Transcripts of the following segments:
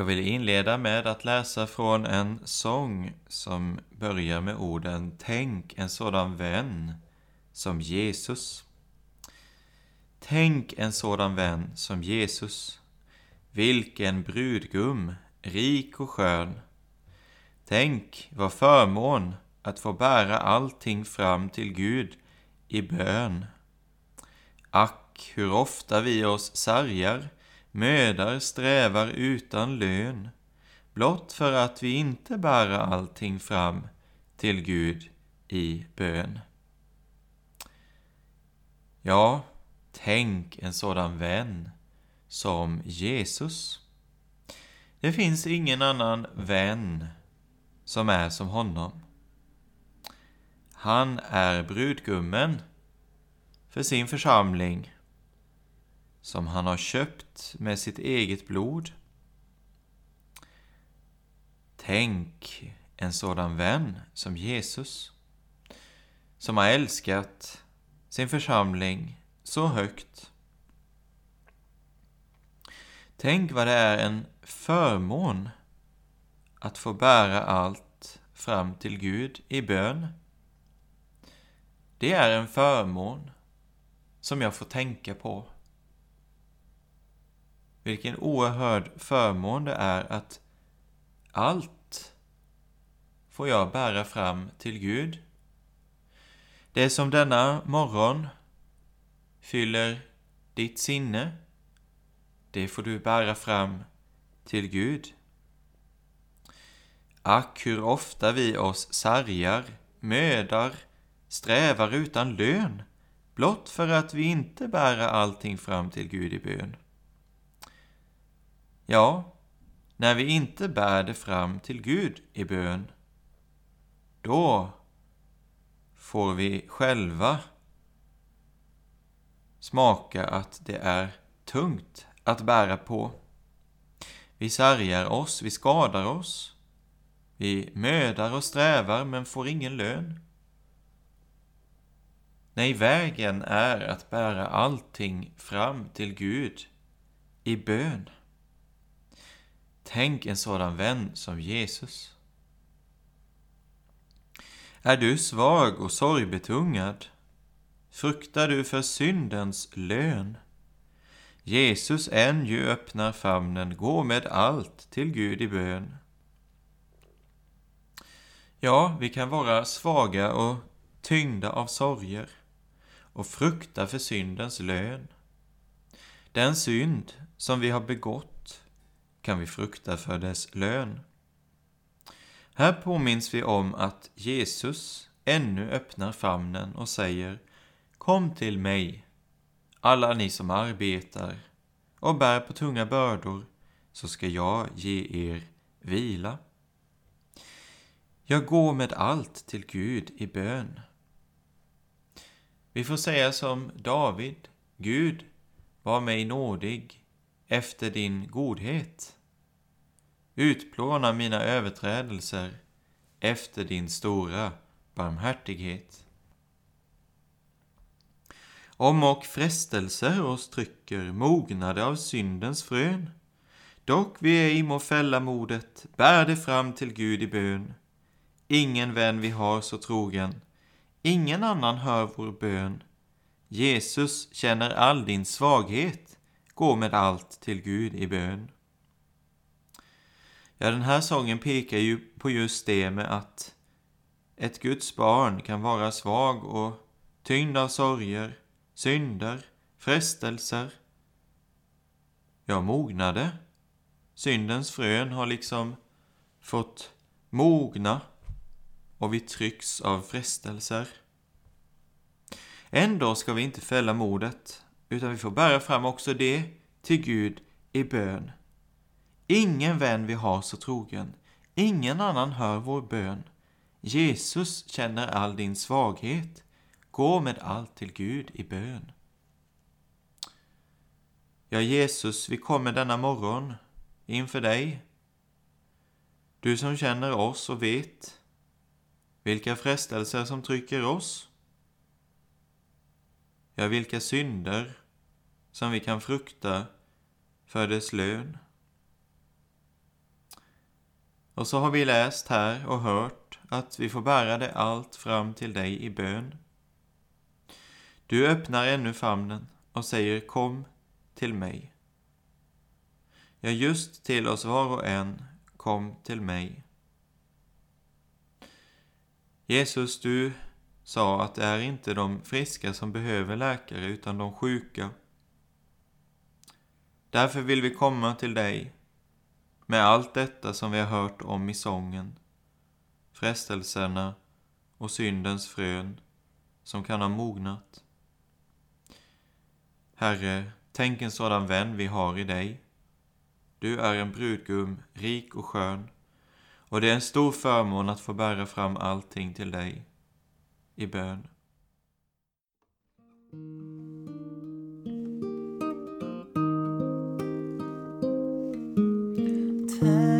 Jag vill inleda med att läsa från en sång som börjar med orden Tänk en sådan vän som Jesus. Tänk en sådan vän som Jesus. Vilken brudgum, rik och skön. Tänk vad förmån att få bära allting fram till Gud i bön. Ack, hur ofta vi oss sargar mödar strävar utan lön, blott för att vi inte bära allting fram till Gud i bön. Ja, tänk en sådan vän som Jesus. Det finns ingen annan vän som är som honom. Han är brudgummen för sin församling som han har köpt med sitt eget blod. Tänk en sådan vän som Jesus, som har älskat sin församling så högt. Tänk vad det är en förmån att få bära allt fram till Gud i bön. Det är en förmån som jag får tänka på vilken oerhörd förmån det är att allt får jag bära fram till Gud. Det som denna morgon fyller ditt sinne, det får du bära fram till Gud. Ack, hur ofta vi oss sargar, mödar, strävar utan lön, blott för att vi inte bära allting fram till Gud i bön. Ja, när vi inte bär det fram till Gud i bön, då får vi själva smaka att det är tungt att bära på. Vi sargar oss, vi skadar oss, vi mödar och strävar men får ingen lön. Nej, vägen är att bära allting fram till Gud i bön. Tänk en sådan vän som Jesus. Är du svag och sorgbetungad? Fruktar du för syndens lön? Jesus än ju öppnar famnen, gå med allt till Gud i bön. Ja, vi kan vara svaga och tyngda av sorger och frukta för syndens lön. Den synd som vi har begått kan vi frukta för dess lön. Här påminns vi om att Jesus ännu öppnar famnen och säger Kom till mig, alla ni som arbetar och bär på tunga bördor, så ska jag ge er vila. Jag går med allt till Gud i bön. Vi får säga som David, Gud, var mig nådig efter din godhet. Utplåna mina överträdelser efter din stora barmhärtighet. Om och frestelser oss trycker, mognade av syndens frön. Dock vi ej må fälla modet, bär det fram till Gud i bön. Ingen vän vi har så trogen, ingen annan hör vår bön. Jesus känner all din svaghet, gå med allt till Gud i bön. Ja, den här sången pekar ju på just det med att ett Guds barn kan vara svag och tyngd av sorger, synder, frestelser, ja, mognade. Syndens frön har liksom fått mogna och vi trycks av frestelser. Ändå ska vi inte fälla modet, utan vi får bära fram också det till Gud i bön. Ingen vän vi har så trogen, ingen annan hör vår bön. Jesus känner all din svaghet, gå med allt till Gud i bön. Ja, Jesus, vi kommer denna morgon inför dig. Du som känner oss och vet vilka frestelser som trycker oss. Ja, vilka synder som vi kan frukta för dess lön. Och så har vi läst här och hört att vi får bära det allt fram till dig i bön. Du öppnar ännu famnen och säger kom till mig. Ja, just till oss var och en, kom till mig. Jesus, du sa att det är inte de friska som behöver läkare, utan de sjuka. Därför vill vi komma till dig med allt detta som vi har hört om i sången, frestelserna och syndens frön som kan ha mognat. Herre, tänk en sådan vän vi har i dig. Du är en brudgum, rik och skön, och det är en stor förmån att få bära fram allting till dig i bön. Tänk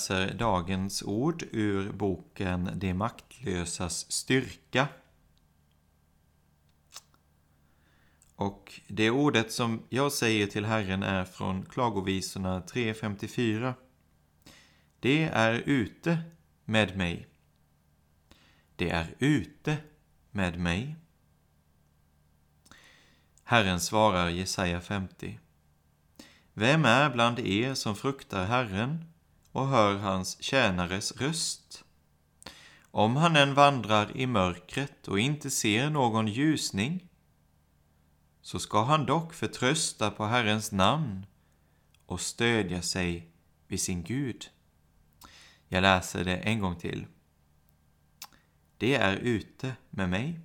läser dagens ord ur boken De maktlösas styrka. Och det ordet som jag säger till Herren är från Klagovisorna 3.54. Det är ute med mig. Det är ute med mig. Herren svarar Jesaja 50. Vem är bland er som fruktar Herren och hör hans tjänares röst? Om han än vandrar i mörkret och inte ser någon ljusning, så ska han dock förtrösta på Herrens namn och stödja sig vid sin Gud. Jag läser det en gång till. Det är ute med mig.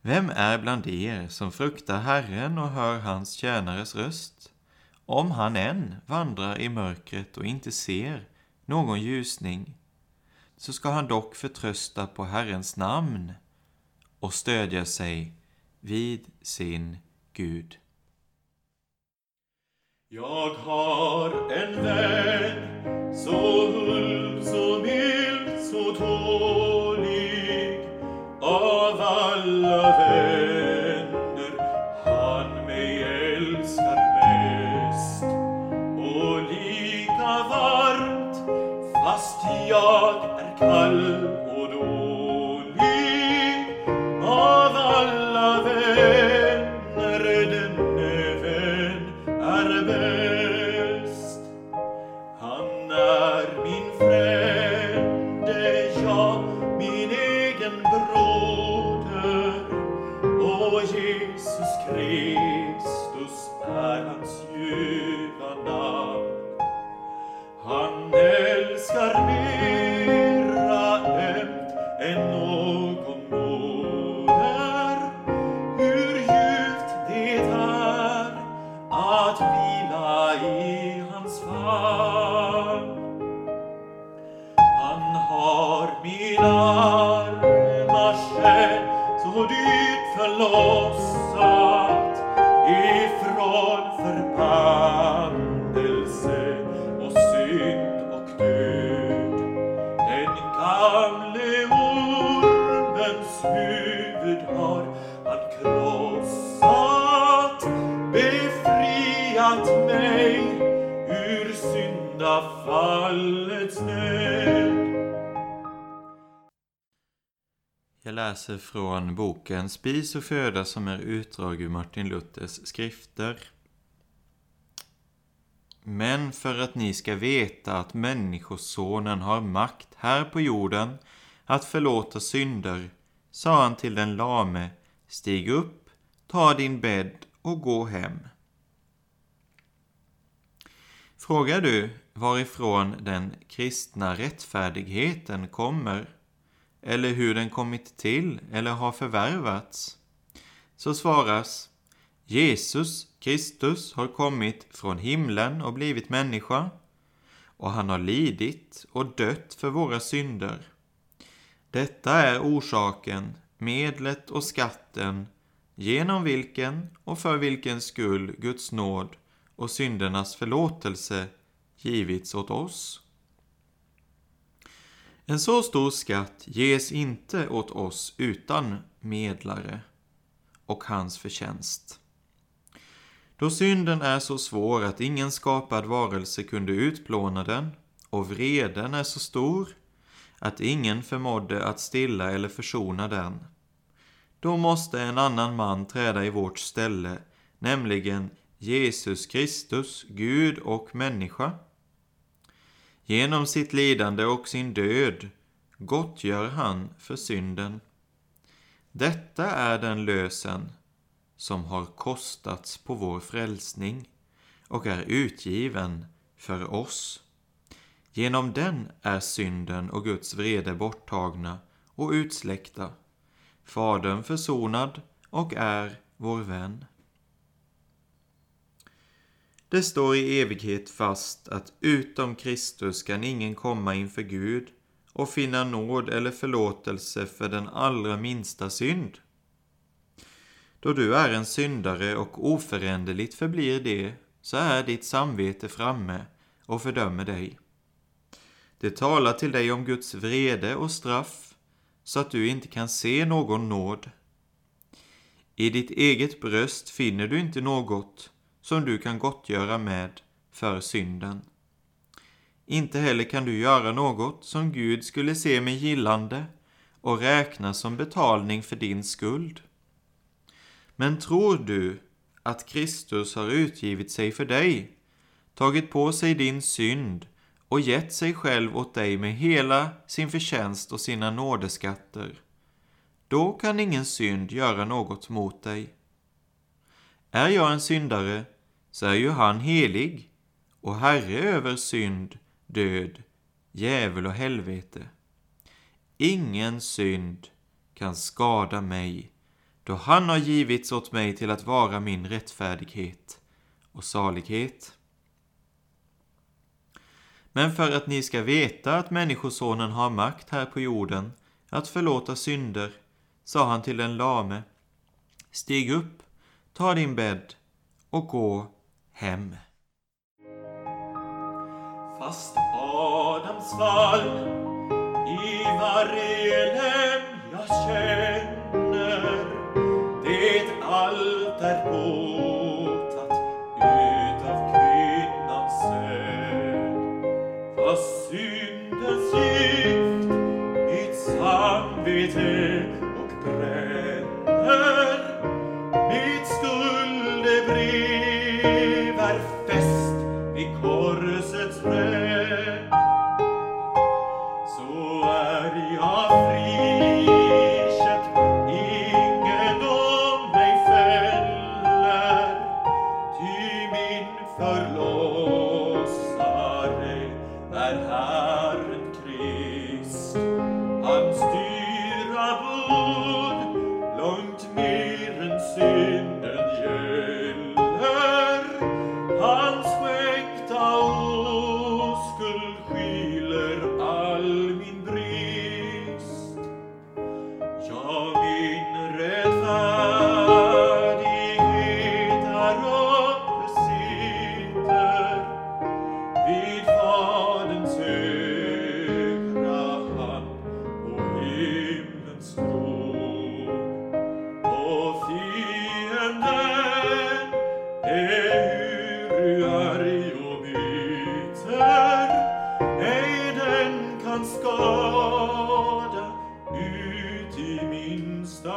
Vem är bland er som fruktar Herren och hör hans tjänares röst? Om han än vandrar i mörkret och inte ser någon ljusning, så ska han dock förtrösta på Herrens namn och stödja sig vid sin Gud. Jag har en vän så huld, så mild, hans famn han har min arma själ så dyrt förlossat syndafallets nöd. Jag läser från boken Spis och föda som är utdrag ur Martin Luthers skrifter. Men för att ni ska veta att Människosonen har makt här på jorden att förlåta synder, sa han till den lame, stig upp, ta din bädd och gå hem. Frågar du varifrån den kristna rättfärdigheten kommer, eller hur den kommit till eller har förvärvats, så svaras Jesus Kristus har kommit från himlen och blivit människa, och han har lidit och dött för våra synder. Detta är orsaken, medlet och skatten, genom vilken och för vilken skull Guds nåd och syndernas förlåtelse givits åt oss. En så stor skatt ges inte åt oss utan medlare och hans förtjänst. Då synden är så svår att ingen skapad varelse kunde utplåna den och vreden är så stor att ingen förmådde att stilla eller försona den. Då måste en annan man träda i vårt ställe, nämligen Jesus Kristus, Gud och människa. Genom sitt lidande och sin död gottgör han för synden. Detta är den lösen som har kostats på vår frälsning och är utgiven för oss. Genom den är synden och Guds vrede borttagna och utsläckta, Fadern försonad och är vår vän. Det står i evighet fast att utom Kristus kan ingen komma inför Gud och finna nåd eller förlåtelse för den allra minsta synd. Då du är en syndare och oföränderligt förblir det, så är ditt samvete framme och fördömer dig. Det talar till dig om Guds vrede och straff så att du inte kan se någon nåd. I ditt eget bröst finner du inte något som du kan gottgöra med för synden. Inte heller kan du göra något som Gud skulle se med gillande och räkna som betalning för din skuld. Men tror du att Kristus har utgivit sig för dig, tagit på sig din synd och gett sig själv åt dig med hela sin förtjänst och sina nådeskatter, då kan ingen synd göra något mot dig. Är jag en syndare, så är ju han helig och herre över synd, död, djävul och helvete. Ingen synd kan skada mig, då han har givits åt mig till att vara min rättfärdighet och salighet. Men för att ni ska veta att Människosonen har makt här på jorden att förlåta synder, sa han till den lame, stig upp, ta din bädd och gå hem. Fast Adams fall i varje lem jag känner min förlossare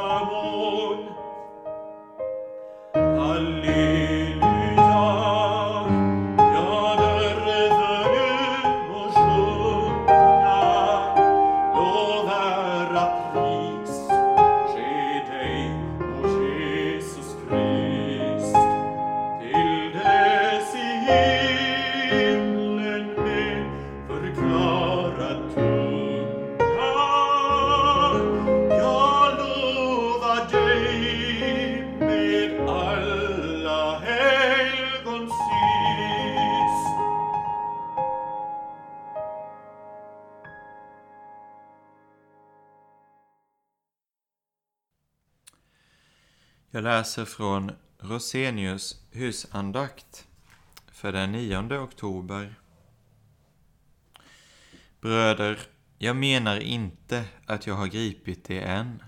minsta mån. Läser från Rosenius husandakt för den 9 oktober. Bröder, jag menar inte att jag har gripit det än.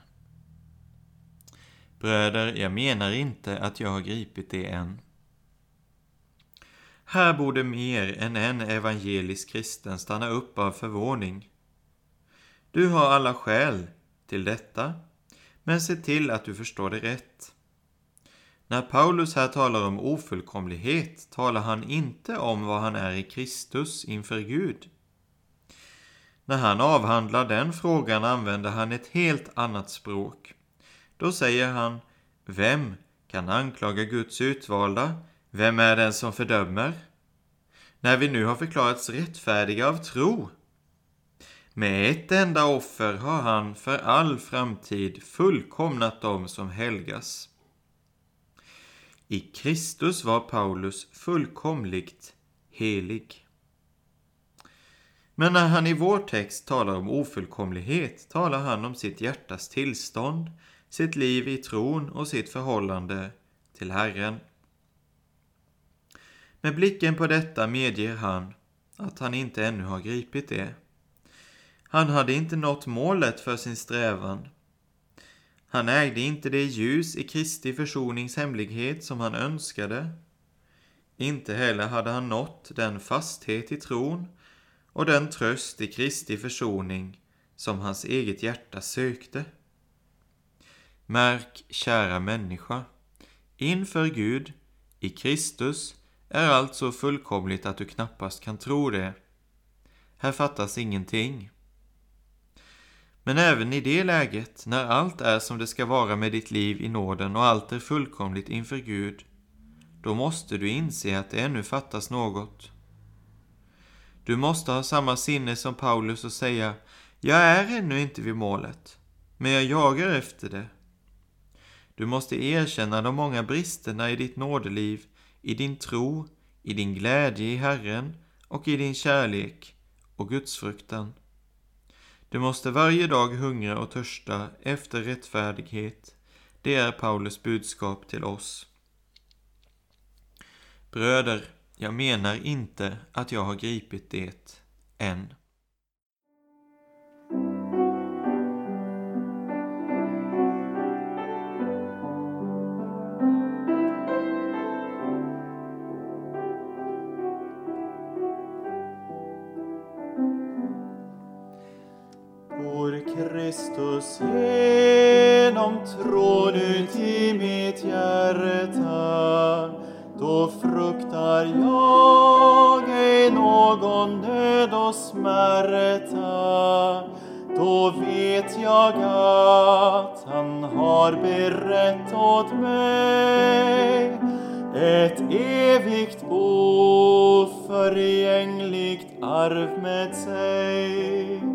Bröder, jag menar inte att jag har gripit det än. Här borde mer än en evangelisk kristen stanna upp av förvåning. Du har alla skäl till detta, men se till att du förstår det rätt. När Paulus här talar om ofullkomlighet talar han inte om vad han är i Kristus inför Gud. När han avhandlar den frågan använder han ett helt annat språk. Då säger han, vem kan anklaga Guds utvalda? Vem är den som fördömer? När vi nu har förklarats rättfärdiga av tro. Med ett enda offer har han för all framtid fullkomnat dem som helgas. I Kristus var Paulus fullkomligt helig. Men när han i vår text talar om ofullkomlighet talar han om sitt hjärtas tillstånd, sitt liv i tron och sitt förhållande till Herren. Med blicken på detta medger han, att han inte ännu har gripit det. Han hade inte nått målet för sin strävan. Han ägde inte det ljus i Kristi försonings hemlighet som han önskade. Inte heller hade han nått den fasthet i tron och den tröst i Kristi försoning som hans eget hjärta sökte. Märk, kära människa, inför Gud, i Kristus, är allt så fullkomligt att du knappast kan tro det. Här fattas ingenting. Men även i det läget, när allt är som det ska vara med ditt liv i nåden och allt är fullkomligt inför Gud, då måste du inse att det ännu fattas något. Du måste ha samma sinne som Paulus och säga, jag är ännu inte vid målet, men jag jagar efter det. Du måste erkänna de många bristerna i ditt nådeliv, i din tro, i din glädje i Herren och i din kärlek och gudsfruktan. Du måste varje dag hungra och törsta efter rättfärdighet. Det är Paulus budskap till oss. Bröder, jag menar inte att jag har gripit det än. Genom ut i mitt hjärta då fruktar jag ej någon nöd och smärta då vet jag att han har berett åt mig ett evigt oförgängligt arv med sig.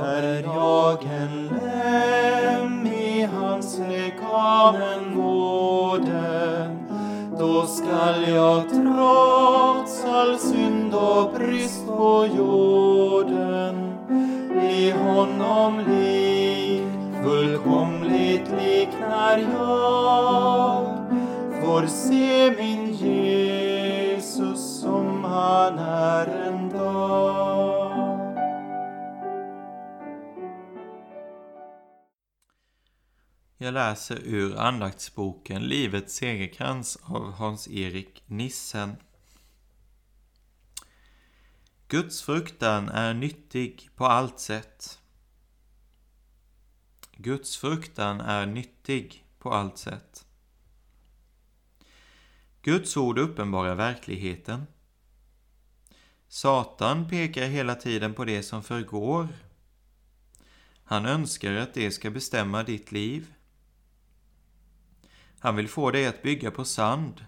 Är jag en lem i hans lekamen vården då skall jag trots all synd och brist på jorden bli honom lik, fullkomligt lik när jag får se min Jesus som han är en dag. Jag läser ur andaktsboken Livets segerkrans av Hans-Erik Nissen. Guds fruktan är nyttig på allt sätt. Guds fruktan är nyttig på allt sätt. Guds ord uppenbarar verkligheten. Satan pekar hela tiden på det som förgår. Han önskar att det ska bestämma ditt liv. Han vill få dig att bygga på sand,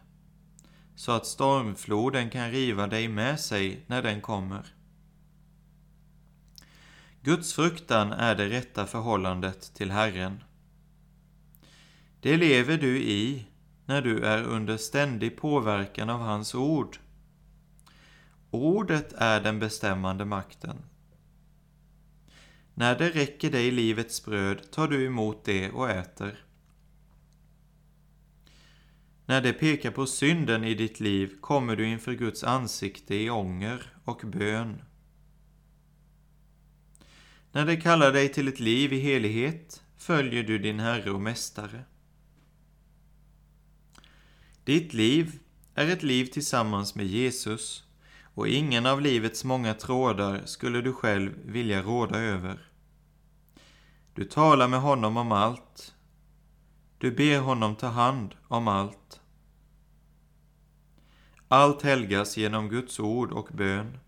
så att stormfloden kan riva dig med sig när den kommer. Guds fruktan är det rätta förhållandet till Herren. Det lever du i när du är under ständig påverkan av hans ord. Ordet är den bestämmande makten. När det räcker dig livets bröd tar du emot det och äter. När det pekar på synden i ditt liv kommer du inför Guds ansikte i ånger och bön. När det kallar dig till ett liv i helighet följer du din Herre och Mästare. Ditt liv är ett liv tillsammans med Jesus och ingen av livets många trådar skulle du själv vilja råda över. Du talar med honom om allt. Du ber honom ta hand om allt. Allt helgas genom Guds ord och bön.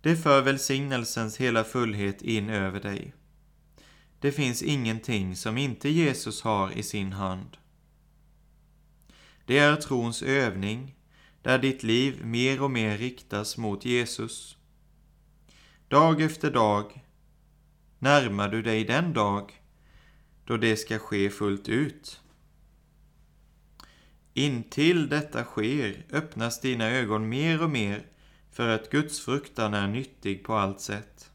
Det för välsignelsens hela fullhet in över dig. Det finns ingenting som inte Jesus har i sin hand. Det är trons övning, där ditt liv mer och mer riktas mot Jesus. Dag efter dag närmar du dig den dag då det ska ske fullt ut. Intill detta sker öppnas dina ögon mer och mer för att Guds fruktan är nyttig på allt sätt.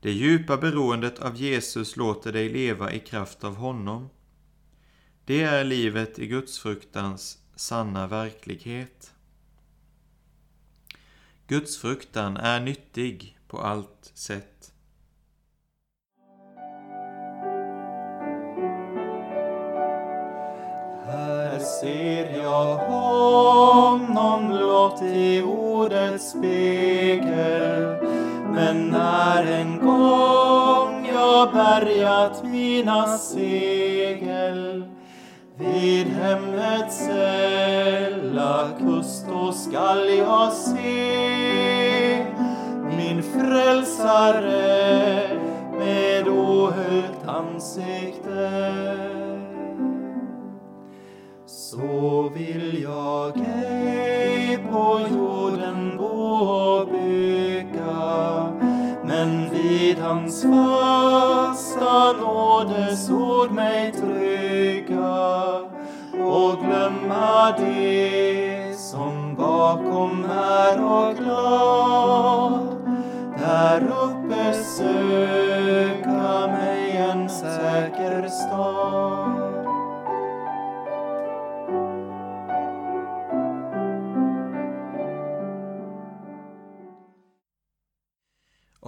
Det djupa beroendet av Jesus låter dig leva i kraft av honom. Det är livet i Guds fruktans sanna verklighet. Guds fruktan är nyttig på allt sätt. Ser jag honom blott i ordets spegel Men när en gång jag bärgat mina segel vid hemmets sälla kust då skall jag se min frälsare med ohöljt ansikte så vill jag ej på jorden bo och bygga. Men vid hans fasta nådesord mig trygga och glömma det som bakom är och glad. Där uppe söka mig en säker stad.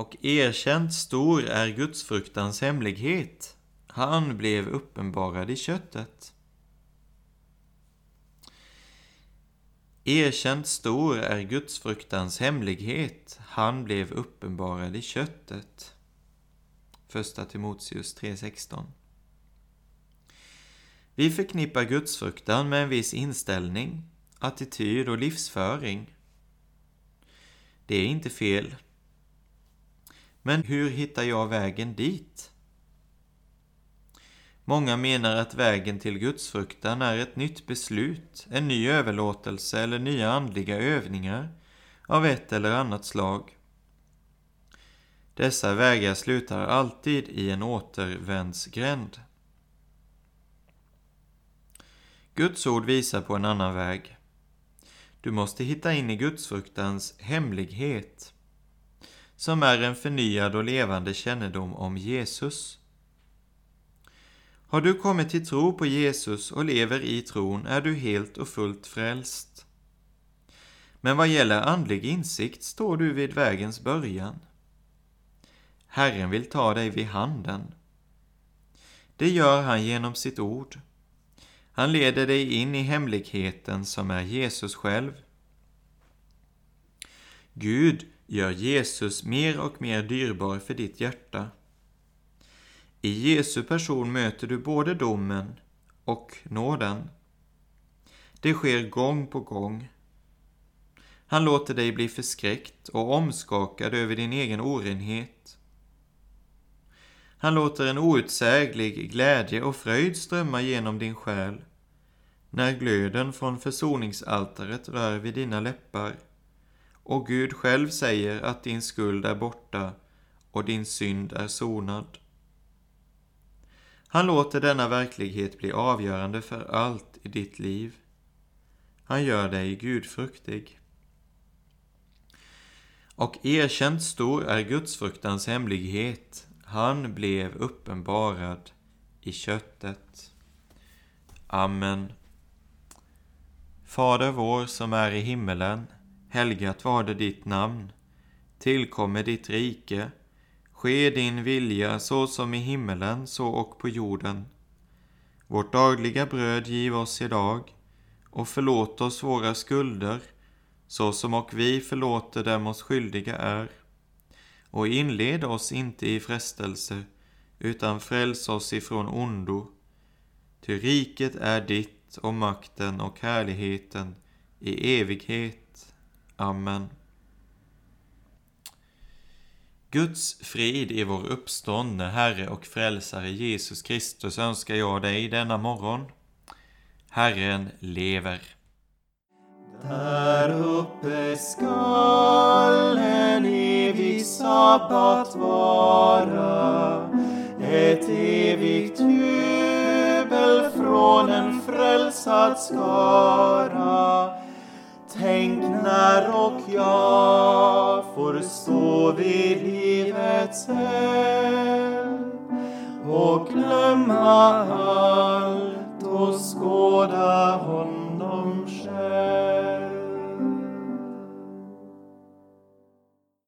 Och erkänt stor är gudsfruktans hemlighet. Han blev uppenbarad i köttet. Erkänt stor är gudsfruktans hemlighet. Han blev uppenbarad i köttet. Första Timoteus 3.16 Vi förknippar gudsfruktan med en viss inställning, attityd och livsföring. Det är inte fel. Men hur hittar jag vägen dit? Många menar att vägen till gudsfruktan är ett nytt beslut, en ny överlåtelse eller nya andliga övningar av ett eller annat slag. Dessa vägar slutar alltid i en återvändsgränd. Guds ord visar på en annan väg. Du måste hitta in i gudsfruktans hemlighet som är en förnyad och levande kännedom om Jesus. Har du kommit till tro på Jesus och lever i tron är du helt och fullt frälst. Men vad gäller andlig insikt står du vid vägens början. Herren vill ta dig vid handen. Det gör han genom sitt ord. Han leder dig in i hemligheten som är Jesus själv. Gud gör Jesus mer och mer dyrbar för ditt hjärta. I Jesu person möter du både domen och nåden. Det sker gång på gång. Han låter dig bli förskräckt och omskakad över din egen orenhet. Han låter en outsäglig glädje och fröjd strömma genom din själ när glöden från försoningsaltaret rör vid dina läppar och Gud själv säger att din skuld är borta och din synd är sonad. Han låter denna verklighet bli avgörande för allt i ditt liv. Han gör dig gudfruktig. Och erkänt stor är gudsfruktans hemlighet. Han blev uppenbarad i köttet. Amen. Fader vår som är i himmelen. Helgat var det ditt namn. Tillkommer ditt rike. Ske din vilja så som i himmelen, så och på jorden. Vårt dagliga bröd giv oss idag och förlåt oss våra skulder så som och vi förlåter dem oss skyldiga är. Och inled oss inte i frestelse utan fräls oss ifrån ondo. Ty riket är ditt och makten och härligheten i evighet. Amen. Guds frid i vår uppståndne Herre och Frälsare Jesus Kristus önskar jag dig denna morgon. Herren lever. Där uppe skall en evig sabbat vara ett evigt jubel från en frälsad skara Tänk när och jag får stå vid livets eld och glömma allt och skåda honom.